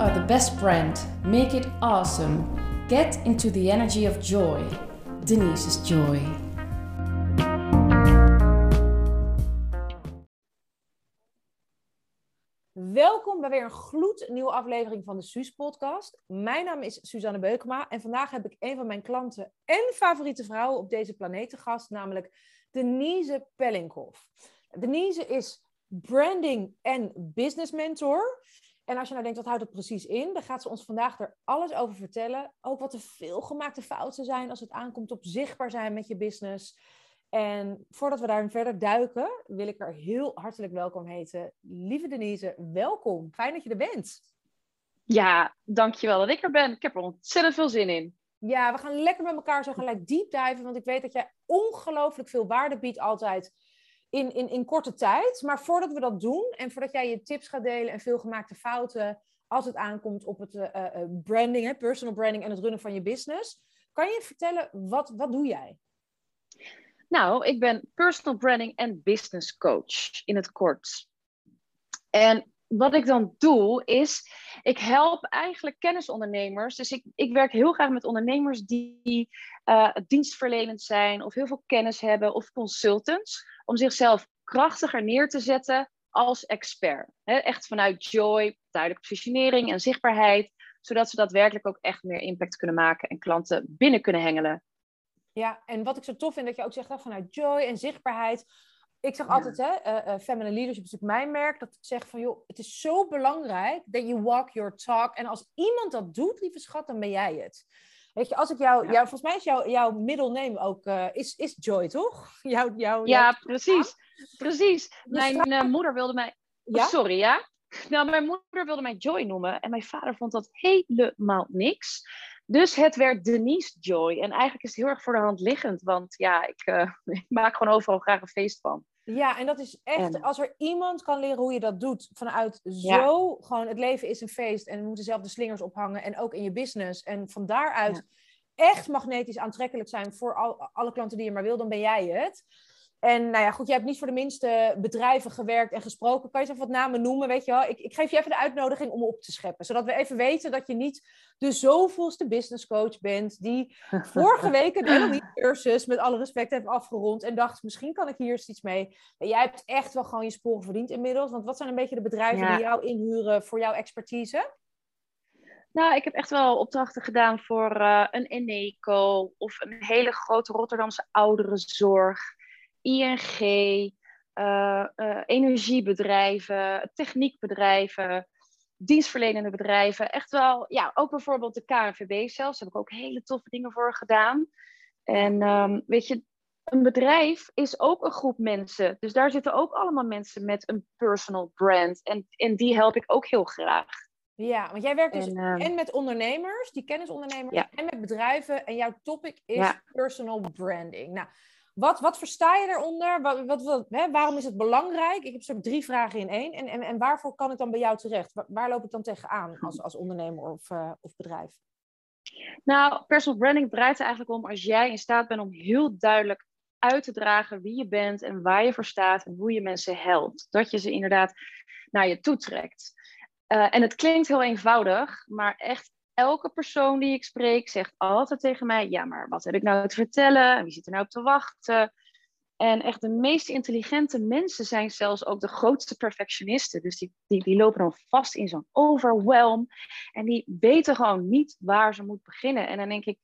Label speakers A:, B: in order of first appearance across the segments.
A: are the best brand. Make it awesome. Get into the energy of joy. Denise's Joy.
B: Welkom bij weer een gloednieuwe aflevering van de Suus podcast. Mijn naam is Suzanne Beukema en vandaag heb ik een van mijn klanten en favoriete vrouwen op deze planeet te gast, namelijk Denise Pellinghoff. Denise is branding en business mentor. En als je nou denkt, wat houdt het precies in? Dan gaat ze ons vandaag er alles over vertellen. Ook wat de veelgemaakte fouten zijn als het aankomt op zichtbaar zijn met je business. En voordat we daarin verder duiken, wil ik er heel hartelijk welkom heten. Lieve Denise, welkom. Fijn dat je er bent.
C: Ja, dankjewel dat ik er ben. Ik heb er ontzettend veel zin in.
B: Ja, we gaan lekker met elkaar zo gelijk deep diven, want ik weet dat jij ongelooflijk veel waarde biedt altijd in, in, in korte tijd. Maar voordat we dat doen en voordat jij je tips gaat delen en veel gemaakte fouten als het aankomt op het uh, uh, branding, hè, personal branding en het runnen van je business, kan je vertellen, wat, wat doe jij?
C: Nou, ik ben personal branding en business coach in het kort. En wat ik dan doe, is ik help eigenlijk kennisondernemers. Dus ik, ik werk heel graag met ondernemers die uh, dienstverlenend zijn, of heel veel kennis hebben, of consultants, om zichzelf krachtiger neer te zetten als expert. echt vanuit joy, duidelijke positionering en zichtbaarheid, zodat ze daadwerkelijk ook echt meer impact kunnen maken en klanten binnen kunnen hengelen.
B: Ja, en wat ik zo tof vind dat je ook zegt vanuit joy en zichtbaarheid. Ik zeg altijd, hè, uh, feminine leadership is natuurlijk mijn merk, dat ik zeg van, joh, het is zo belangrijk dat je walk your talk. En als iemand dat doet, lieve schat, dan ben jij het. Weet je, als ik jou, jou volgens mij is jouw jouw middle name ook, uh, is, is Joy, toch? Jouw, jouw,
C: ja, precies. Precies. Dus mijn moeder wilde mij, ja? sorry, ja? Nou, mijn moeder wilde mij Joy noemen en mijn vader vond dat helemaal niks. Dus het werd Denise Joy. En eigenlijk is het heel erg voor de hand liggend, want ja, ik, uh, ik maak gewoon overal graag een feest van.
B: Ja, en dat is echt, als er iemand kan leren hoe je dat doet, vanuit zo, gewoon het leven is een feest en we moeten zelf de slingers ophangen en ook in je business. En van daaruit echt magnetisch aantrekkelijk zijn voor al, alle klanten die je maar wil, dan ben jij het. En nou ja, goed, jij hebt niet voor de minste bedrijven gewerkt en gesproken. Kan je eens even wat namen noemen, weet je wel? Ik, ik geef je even de uitnodiging om op te scheppen. Zodat we even weten dat je niet de zoveelste business coach bent... die vorige week een niet cursus met alle respect heeft afgerond... en dacht, misschien kan ik hier eens iets mee. jij hebt echt wel gewoon je sporen verdiend inmiddels. Want wat zijn een beetje de bedrijven die jou inhuren voor jouw expertise?
C: Nou, ik heb echt wel opdrachten gedaan voor uh, een Eneco... of een hele grote Rotterdamse ouderenzorg... ING, uh, uh, energiebedrijven, techniekbedrijven, dienstverlenende bedrijven. Echt wel, ja, ook bijvoorbeeld de KNVB zelfs. Daar heb ik ook hele toffe dingen voor gedaan. En um, weet je, een bedrijf is ook een groep mensen. Dus daar zitten ook allemaal mensen met een personal brand. En, en die help ik ook heel graag.
B: Ja, want jij werkt dus en, uh, en met ondernemers, die kennisondernemers, ja. en met bedrijven. En jouw topic is ja. personal branding. Nou, wat, wat versta je eronder? Wat, wat, wat hè? Waarom is het belangrijk? Ik heb zo drie vragen in één. En, en, en waarvoor kan ik dan bij jou terecht? Waar, waar loop ik dan tegenaan als, als ondernemer of, uh, of bedrijf?
C: Nou, personal branding draait er eigenlijk om als jij in staat bent om heel duidelijk uit te dragen wie je bent en waar je voor staat en hoe je mensen helpt. Dat je ze inderdaad naar je toe trekt. Uh, en het klinkt heel eenvoudig, maar echt elke persoon die ik spreek zegt altijd tegen mij: Ja, maar wat heb ik nou te vertellen? Wie zit er nou op te wachten? En echt de meest intelligente mensen zijn zelfs ook de grootste perfectionisten. Dus die, die, die lopen dan vast in zo'n overwhelm. En die weten gewoon niet waar ze moeten beginnen. En dan denk ik,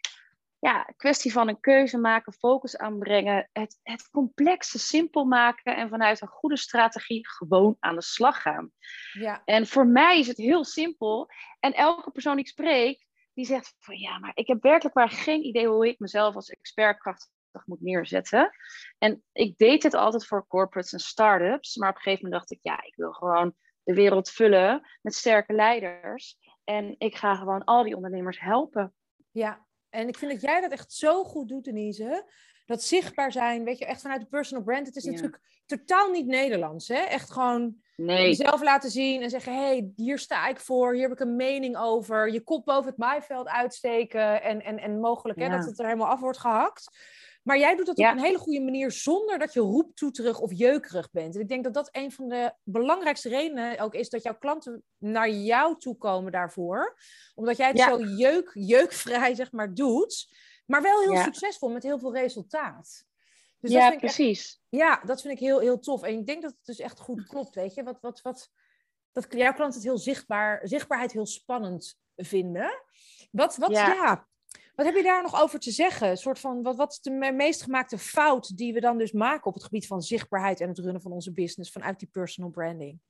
C: ja, kwestie van een keuze maken, focus aanbrengen, het, het complexe simpel maken en vanuit een goede strategie gewoon aan de slag gaan. Ja. En voor mij is het heel simpel. En elke persoon die ik spreek, die zegt van ja, maar ik heb werkelijk maar geen idee hoe ik mezelf als expert krachtig moet neerzetten. En ik deed dit altijd voor corporates en startups, maar op een gegeven moment dacht ik ja, ik wil gewoon de wereld vullen met sterke leiders. En ik ga gewoon al die ondernemers helpen.
B: Ja, en ik vind dat jij dat echt zo goed doet, Denise. Dat zichtbaar zijn, weet je, echt vanuit de personal brand. Het is natuurlijk totaal niet Nederlands, hè? Echt gewoon nee. jezelf laten zien en zeggen... hey, hier sta ik voor, hier heb ik een mening over. Je kop boven het maaiveld uitsteken en, en, en mogelijk hè, dat het er helemaal af wordt gehakt. Maar jij doet dat op een hele goede manier zonder dat je roeptoeterig of jeukerig bent. En ik denk dat dat een van de belangrijkste redenen ook is dat jouw klanten naar jou toe komen daarvoor. Omdat jij het zo jeuk, jeukvrij zeg maar doet, maar wel heel succesvol met heel veel resultaat.
C: Dus ja, precies.
B: ja, dat vind ik heel, heel tof. En ik denk dat het dus echt goed klopt, weet je. Wat, wat, wat, dat jouw klanten het heel zichtbaar, zichtbaarheid heel spannend vinden. Wat, wat, ja. Wat heb je daar nog over te zeggen? Een soort van, wat, wat is de meest gemaakte fout die we dan dus maken op het gebied van zichtbaarheid en het runnen van onze business vanuit die personal branding?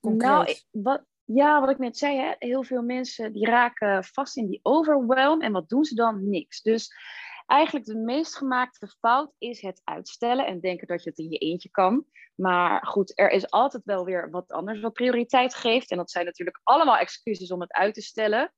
C: Nou, wat, ja, wat ik net zei, hè, heel veel mensen die raken vast in die overwhelm en wat doen ze dan? Niks. Dus eigenlijk de meest gemaakte fout is het uitstellen en denken dat je het in je eentje kan. Maar goed, er is altijd wel weer wat anders wat prioriteit geeft. En dat zijn natuurlijk allemaal excuses om het uit te stellen.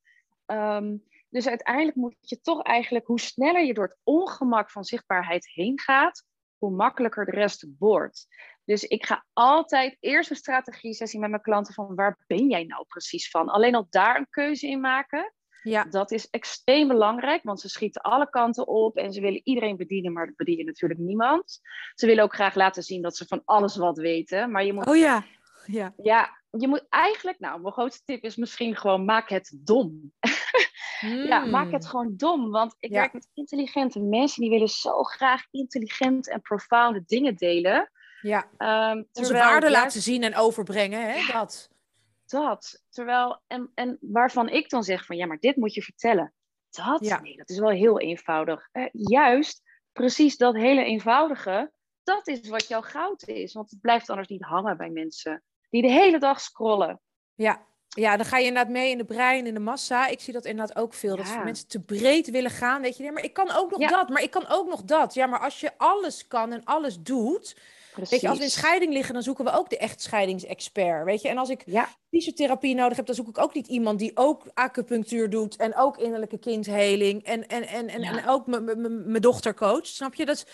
C: Ehm, dus uiteindelijk moet je toch eigenlijk, hoe sneller je door het ongemak van zichtbaarheid heen gaat, hoe makkelijker de rest wordt. Dus ik ga altijd eerst een strategie-sessie met mijn klanten van waar ben jij nou precies van? Alleen al daar een keuze in maken. Ja. Dat is extreem belangrijk, want ze schieten alle kanten op en ze willen iedereen bedienen, maar dat bedienen natuurlijk niemand. Ze willen ook graag laten zien dat ze van alles wat weten, maar je moet...
B: Oh ja. Ja.
C: ja, je moet eigenlijk, nou, mijn grootste tip is misschien gewoon maak het dom. Ja, maak het hmm. gewoon dom. Want ik werk met intelligente mensen die willen zo graag intelligent en profounde dingen delen.
B: Ja. Um, Onze waarde laten zien en overbrengen, hè? Dat
C: dat. Terwijl, en, en waarvan ik dan zeg van ja, maar dit moet je vertellen. Dat? Nee, dat is wel heel eenvoudig. Eh, juist, precies dat hele eenvoudige, dat is wat jouw goud is. Want het blijft anders niet hangen bij mensen die de hele dag scrollen.
B: Ja, ja, dan ga je inderdaad mee in de brein, in de massa. Ik zie dat inderdaad ook veel. Dat mensen te breed willen gaan. Weet je, nee, maar ik kan ook nog dat, maar ik kan ook nog dat. Ja, maar als je alles kan en alles doet, Weet je, als we in scheiding liggen, dan zoeken we ook de echtscheidingsexpert. Weet je, en als ik ja. fysiotherapie nodig heb, dan zoek ik ook niet iemand die ook acupunctuur doet en ook innerlijke kindheling en, en, en, en, en ook mijn dochter coach. Snap je? Dat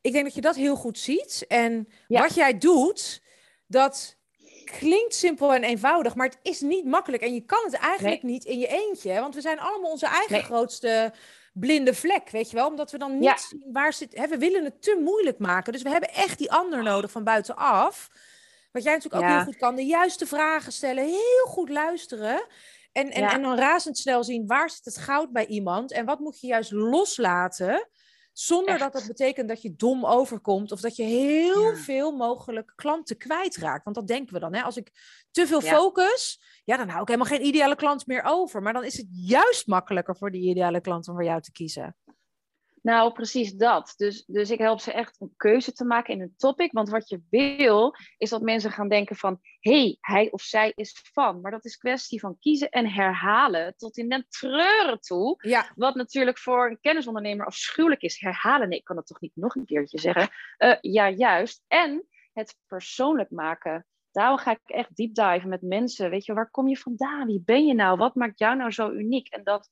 B: ik denk dat je dat heel goed ziet. En wat jij doet, dat klinkt simpel en eenvoudig, maar het is niet makkelijk. En je kan het eigenlijk niet in je eentje. Want we zijn allemaal onze eigen grootste blinde vlek, weet je wel? Omdat we dan niet zien waar zit. Hè, we willen het te moeilijk maken. Dus we hebben echt die ander nodig van buitenaf. Wat jij natuurlijk ook heel goed kan. De juiste vragen stellen, heel goed luisteren. En, en, en dan razendsnel zien waar zit het goud bij iemand. En wat moet je juist loslaten. Zonder dat dat betekent dat je dom overkomt of dat je heel veel mogelijk klanten kwijtraakt. Want dat denken we dan. Hè? Als ik te veel focus, ja, dan hou ik helemaal geen ideale klant meer over. Maar dan is het juist makkelijker voor die ideale klant om voor jou te kiezen.
C: Nou, precies dat. Dus, dus ik help ze echt een keuze te maken in een topic. Want wat je wil, is dat mensen gaan denken van... hé, hey, hij of zij is van. Maar dat is kwestie van kiezen en herhalen tot in den treuren toe. Ja. Wat natuurlijk voor een kennisondernemer afschuwelijk is. Herhalen, nee, ik kan dat toch niet nog een keertje zeggen. Uh, ja, juist. En het persoonlijk maken. Daarom ga ik echt deep dive met mensen. Weet je, waar kom je vandaan? Wie ben je nou? Wat maakt jou nou zo uniek? En dat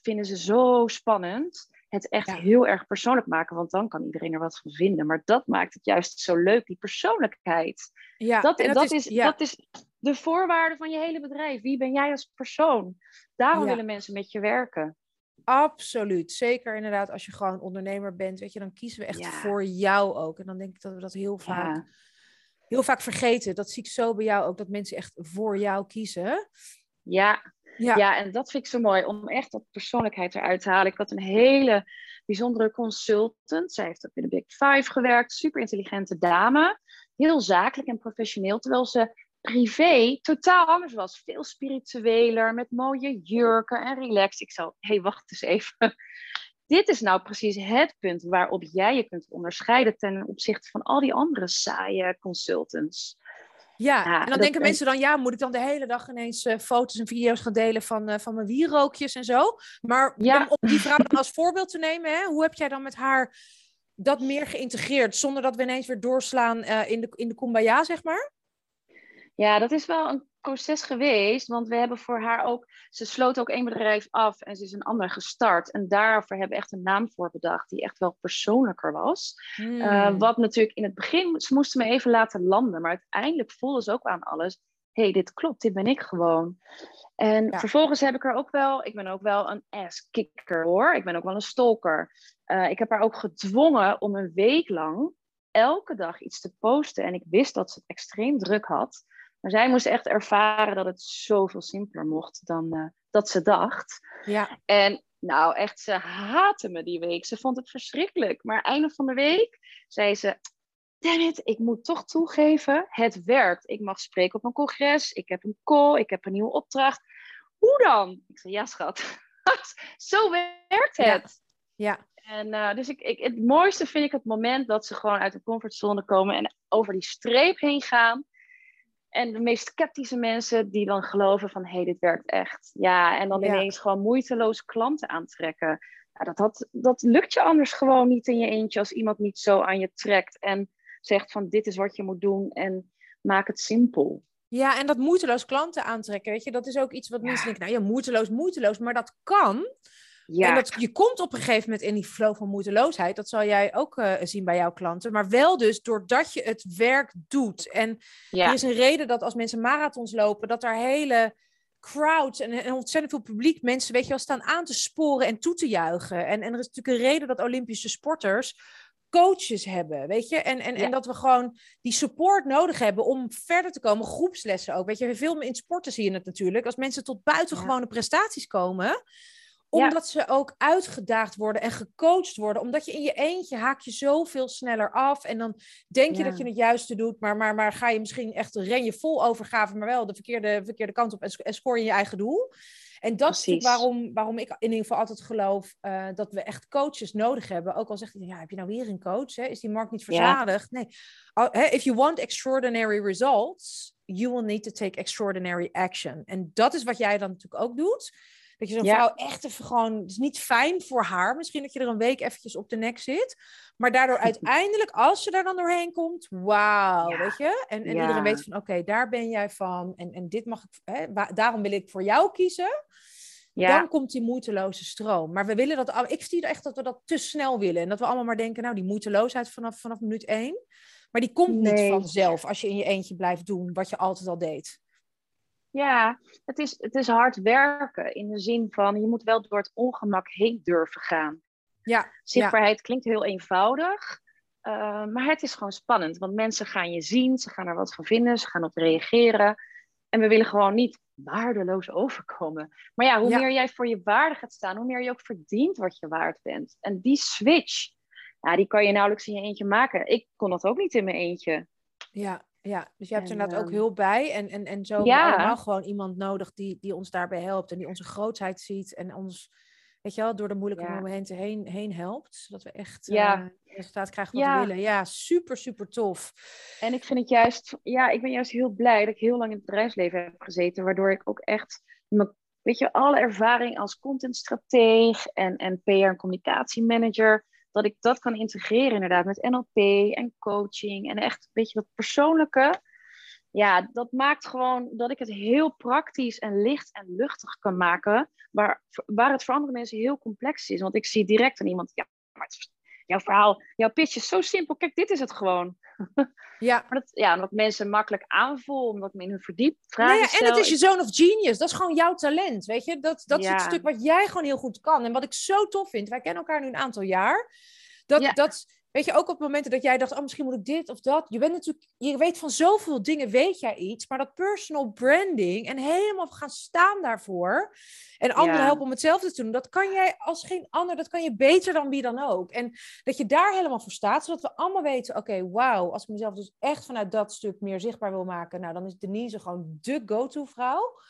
C: vinden ze zo spannend het echt heel erg persoonlijk maken, want dan kan iedereen er wat van vinden. Maar dat maakt het juist zo leuk, die persoonlijkheid. Ja, dat, dat, dat is, dat is de voorwaarde van je hele bedrijf. Wie ben jij als persoon? Daarom willen mensen met je werken.
B: Absoluut. Zeker inderdaad, als je gewoon ondernemer bent, weet je, dan kiezen we echt voor jou ook. En dan denk ik dat we dat heel vaak, heel vaak vergeten. Dat zie ik zo bij jou ook, dat mensen echt voor jou kiezen.
C: Ja, ja. en dat vind ik zo mooi, om echt dat persoonlijkheid eruit te halen. Ik had een hele bijzondere consultant. Zij heeft ook in de Big Five gewerkt. Super intelligente dame. Heel zakelijk en professioneel. Terwijl ze privé totaal anders was. Veel spiritueler, met mooie jurken en relaxed. Ik zou, hé, hey, wacht eens even. Dit is nou precies het punt waarop jij je kunt onderscheiden ten opzichte van al die andere saaie consultants.
B: Ja, en dan denken mensen dan, ja, moet ik dan de hele dag ineens uh, foto's en video's gaan delen van, uh, van mijn wierookjes en zo? Maar om die vrouw dan als voorbeeld te nemen, hè, hoe heb jij dan met haar dat meer geïntegreerd, zonder dat we ineens weer doorslaan uh, in, de, in de kumbaya, zeg maar?
C: Ja, dat is wel een proces geweest, want we hebben voor haar ook, ze sloot ook één bedrijf af en ze is een ander gestart. En daarvoor hebben we echt een naam voor bedacht die echt wel persoonlijker was. Hmm. wat natuurlijk in het begin, ze moesten me even laten landen, maar uiteindelijk voelde ze ook aan alles. hey, dit klopt, dit ben ik gewoon. En vervolgens heb ik er ook wel, ik ben ook wel een ass-kicker hoor. Ik ben ook wel een stalker. Uh, ik heb haar ook gedwongen om een week lang elke dag iets te posten. En ik wist dat ze het extreem druk had. Maar zij moest echt ervaren dat het zoveel simpeler mocht dan uh, dat ze dacht.
B: Ja.
C: En nou, echt, ze haatte me die week. Ze vond het verschrikkelijk. Maar einde van de week zei ze: Damn it, ik moet toch toegeven, het werkt. Ik mag spreken op een congres, ik heb een call, ik heb een nieuwe opdracht. Hoe dan? Ik zei: Ja, schat. Zo werkt het.
B: Ja.
C: En uh, dus ik, ik, het mooiste vind ik het moment dat ze gewoon uit de comfortzone komen en over die streep heen gaan. En de meest sceptische mensen die dan geloven van, hé, hey, dit werkt echt. Ja, en dan ineens gewoon moeiteloos klanten aantrekken. Ja, dat, dat, dat lukt je anders gewoon niet in je eentje als iemand niet zo aan je trekt en zegt van, dit is wat je moet doen en maak het simpel.
B: Ja, en dat moeiteloos klanten aantrekken, weet je, dat is ook iets wat mensen denken, nou ja, moeiteloos, moeiteloos, maar dat kan ja. En dat, je komt op een gegeven moment in die flow van moedeloosheid. Dat zal jij ook uh, zien bij jouw klanten. Maar wel dus doordat je het werk doet. En er is een reden dat als mensen marathons lopen, dat daar hele crowds en, en, ontzettend veel publiek mensen, weet je wel, staan aan te sporen en toe te juichen. En, en er is natuurlijk een reden dat Olympische sporters coaches hebben, weet je? En, en, en dat we gewoon die support nodig hebben om verder te komen. Groepslessen ook, weet je? Veel in sporten zie je het natuurlijk. Als mensen tot buitengewone prestaties komen omdat ze ook uitgedaagd worden en gecoacht worden. Omdat je in je eentje haak je zoveel sneller af. En dan denk je dat je het juiste doet. Maar, maar, maar ga je misschien echt ren je vol overgave, maar wel de verkeerde, verkeerde kant op. En, en scoor je je eigen doel. En dat is waarom, waarom ik in ieder geval altijd geloof uh, dat we echt coaches nodig hebben. Ook al zegt hij, ja, heb je nou weer een coach? Hè? Is die markt niet verzadigd? Nee. If you want extraordinary results, you will need to take extraordinary action. En dat is wat jij dan natuurlijk ook doet. Dat je zo'n vrouw echt even gewoon, het is niet fijn voor haar. Misschien dat je er een week eventjes op de nek zit. Maar daardoor uiteindelijk, als ze daar dan doorheen komt, wauw, weet je? En, en iedereen weet van, oké, daar ben jij van. En, en dit mag ik, hè, daarom wil ik voor jou kiezen. Ja. Dan komt die moeiteloze stroom. Maar we willen dat, ik zie echt dat we dat te snel willen. En dat we allemaal maar denken, nou, die moeiteloosheid vanaf, vanaf minuut één. Maar die komt niet vanzelf als je in je eentje blijft doen wat je altijd al deed.
C: Ja, het is, het is hard werken in de zin van je moet wel door het ongemak heen durven gaan.
B: Ja,
C: Zichtbaarheid klinkt heel eenvoudig, uh, maar het is gewoon spannend. Want mensen gaan je zien, ze gaan er wat van vinden, ze gaan op reageren. En we willen gewoon niet waardeloos overkomen. Maar ja, hoe meer jij voor je waarde gaat staan, hoe meer je ook verdient wat je waard bent. En die switch, ja, die kan je nauwelijks in je eentje maken. Ik kon dat ook niet in mijn eentje.
B: Ja, ja, dus je hebt er inderdaad ook ehm, hulp bij. En, en, en zo ja. allemaal gewoon iemand nodig die, die ons daarbij helpt. En die onze grootheid ziet. En ons, weet je wel, door de moeilijke momenten heen, heen helpt. Zodat we echt ja. Uh, resultaat krijgen wat we willen. Ja, super, super tof.
C: En ik vind het juist, ja, ik ben juist heel blij dat ik heel lang in het bedrijfsleven heb gezeten. Waardoor ik ook echt, weet je, alle ervaring als contentstrateeg en, en PR en communicatiemanager dat ik dat kan integreren inderdaad met NLP en coaching en echt een beetje dat persoonlijke. Ja, dat maakt gewoon dat ik het heel praktisch en licht en luchtig kan maken, waar, waar het voor andere mensen heel complex is. Want ik zie direct aan iemand, ja, maar jouw verhaal, jouw pitch is zo simpel. Kijk, dit is het gewoon.
B: Ja.
C: maar dat, ja, omdat mensen makkelijk aanvoelen, omdat men in hun verdiept vragen
B: nee, En het is je zoon of genius. Dat is gewoon jouw talent, weet je. Dat, dat is het stuk wat jij gewoon heel goed kan. En wat ik zo tof vind, wij kennen elkaar nu een aantal jaar. Dat, dat, weet je, ook op momenten dat jij dacht, oh, misschien moet ik dit of dat. Je bent natuurlijk, je weet van zoveel dingen, weet jij iets. Maar dat personal branding en helemaal gaan staan daarvoor. En anderen helpen om hetzelfde te doen. Dat kan jij als geen ander, dat kan je beter dan wie dan ook. En dat je daar helemaal voor staat, zodat we allemaal weten, oké, wauw, als ik mezelf dus echt vanuit dat stuk meer zichtbaar wil maken, nou, dan is Denise gewoon de go-to vrouw.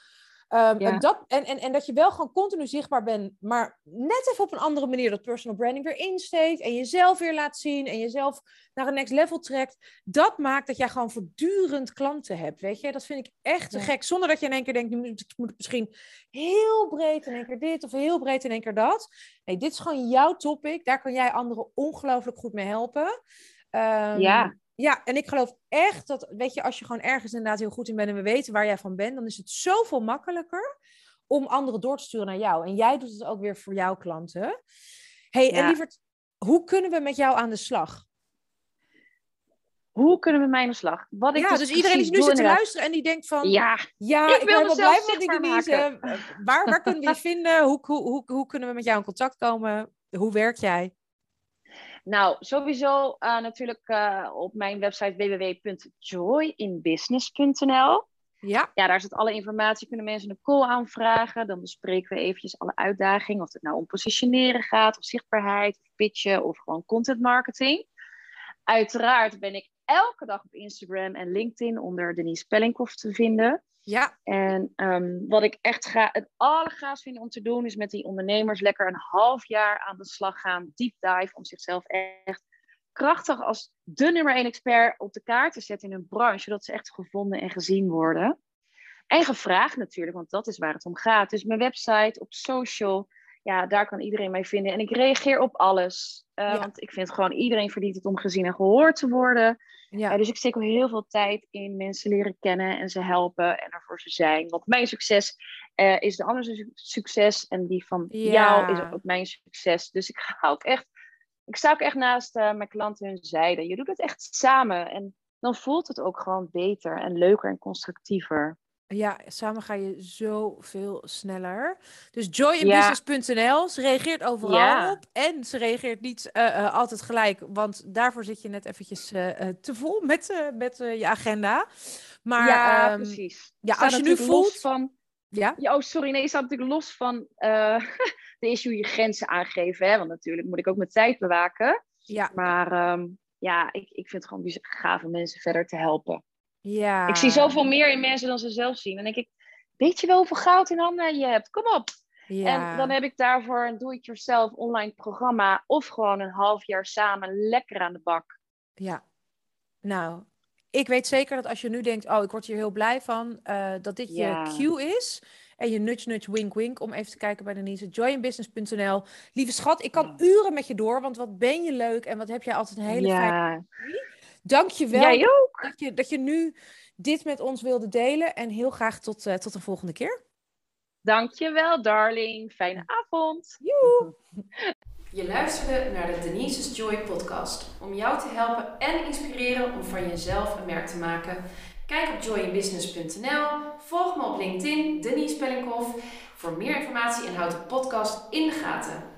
B: Um, en, dat, en, en, en dat je wel gewoon continu zichtbaar bent, maar net even op een andere manier dat personal branding weer insteekt en jezelf weer laat zien en jezelf naar een next level trekt. Dat maakt dat jij gewoon voortdurend klanten hebt, weet je. Dat vind ik echt te gek, zonder dat je in één keer denkt, nu moet, moet ik misschien heel breed in één keer dit of heel breed in één keer dat. Nee, dit is gewoon jouw topic, daar kan jij anderen ongelooflijk goed mee helpen.
C: Um, ja.
B: Ja, en ik geloof echt dat, weet je, als je gewoon ergens inderdaad heel goed in bent en we weten waar jij van bent, dan is het zoveel makkelijker om anderen door te sturen naar jou. En jij doet het ook weer voor jouw klanten. hey, en lieverd, hoe kunnen we met jou aan de slag?
C: hoe kunnen we met mij aan de slag?
B: Wat ik ja, dus, dus iedereen die nu zit te luisteren en die denkt van... Ja, ja ik, ik ben wel blij van die Denise. Waar, waar kunnen we je vinden? Hoe, hoe, hoe, hoe kunnen we met jou in contact komen? Hoe werk jij?
C: Nou, sowieso uh, natuurlijk uh, op mijn website www.joyinbusiness.nl. Ja. ja, daar zit alle informatie. Kunnen mensen een call aanvragen. Dan bespreken we eventjes alle uitdagingen. Of het nou om positioneren gaat, of zichtbaarheid, of pitchen, of gewoon content marketing. Uiteraard ben ik elke dag op Instagram en LinkedIn onder Denise Spellinghoff te vinden. Ja. En um, wat ik echt ga, het allergaafst vind om te doen, is met die ondernemers lekker een half jaar aan de slag gaan, deep dive, om zichzelf echt krachtig als de nummer één expert op de kaart te zetten in hun branche, zodat ze echt gevonden en gezien worden. En gevraagd natuurlijk, want dat is waar het om gaat. Dus mijn website, op social, ja, daar kan iedereen mij vinden. En ik reageer op alles. Uh, Want ik vind gewoon iedereen verdient het om gezien en gehoord te worden. Ja. Uh, dus ik steek al heel veel tijd in mensen leren kennen en ze helpen en ervoor ze zijn. Want mijn succes uh, is de andere succes en die van jou is ook mijn succes. Dus ik ga ook echt, ik sta ook echt naast mijn klanten hun zijde. Je doet het echt samen en dan voelt het ook gewoon beter en leuker en constructiever.
B: Ja, samen ga je zoveel sneller. Dus joyinbusiness.nl, ze reageert overal op. En ze reageert niet uh, uh, altijd gelijk, want daarvoor zit je net eventjes uh, te vol met, met je agenda. Maar,
C: ja, um, precies.
B: Ja, als je nu voelt...
C: Van, ja? ja? Oh, sorry, nee, je staat natuurlijk los van de issue je grenzen aangeven. Hè? Want natuurlijk moet ik ook mijn tijd bewaken. Ja. Maar um, ja, ik, ik vind het gewoon gaaf om mensen verder te helpen. Ja. Ik zie zoveel meer in mensen dan ze zelf zien. En denk ik, weet je wel hoeveel goud in handen je hebt? Kom op! Ja. En dan heb ik daarvoor een do-it-yourself online programma of gewoon een half jaar samen lekker aan de bak.
B: Ja, nou, ik weet zeker dat als je nu denkt, oh, ik word hier heel blij van, uh, dat dit je cue is. En je nudge, nudge, wink, wink. Om even te kijken bij Denise. Joinbusiness.nl. Lieve schat, ik kan uren met je door. Want wat ben je leuk. En wat heb jij altijd een hele ja. fijne... Dank je wel Dat, je, dat je nu dit met ons wilde delen. En heel graag tot, uh, tot de volgende keer.
C: Dank je wel, darling. Fijne avond.
A: Joe. Je luisterde naar de Denise's Joy podcast. Om jou te helpen en inspireren om van jezelf een merk te maken. Kijk op joyinbusiness.nl. Volg me op LinkedIn, Denise Spellinghoff, voor meer informatie en houd de podcast in de gaten.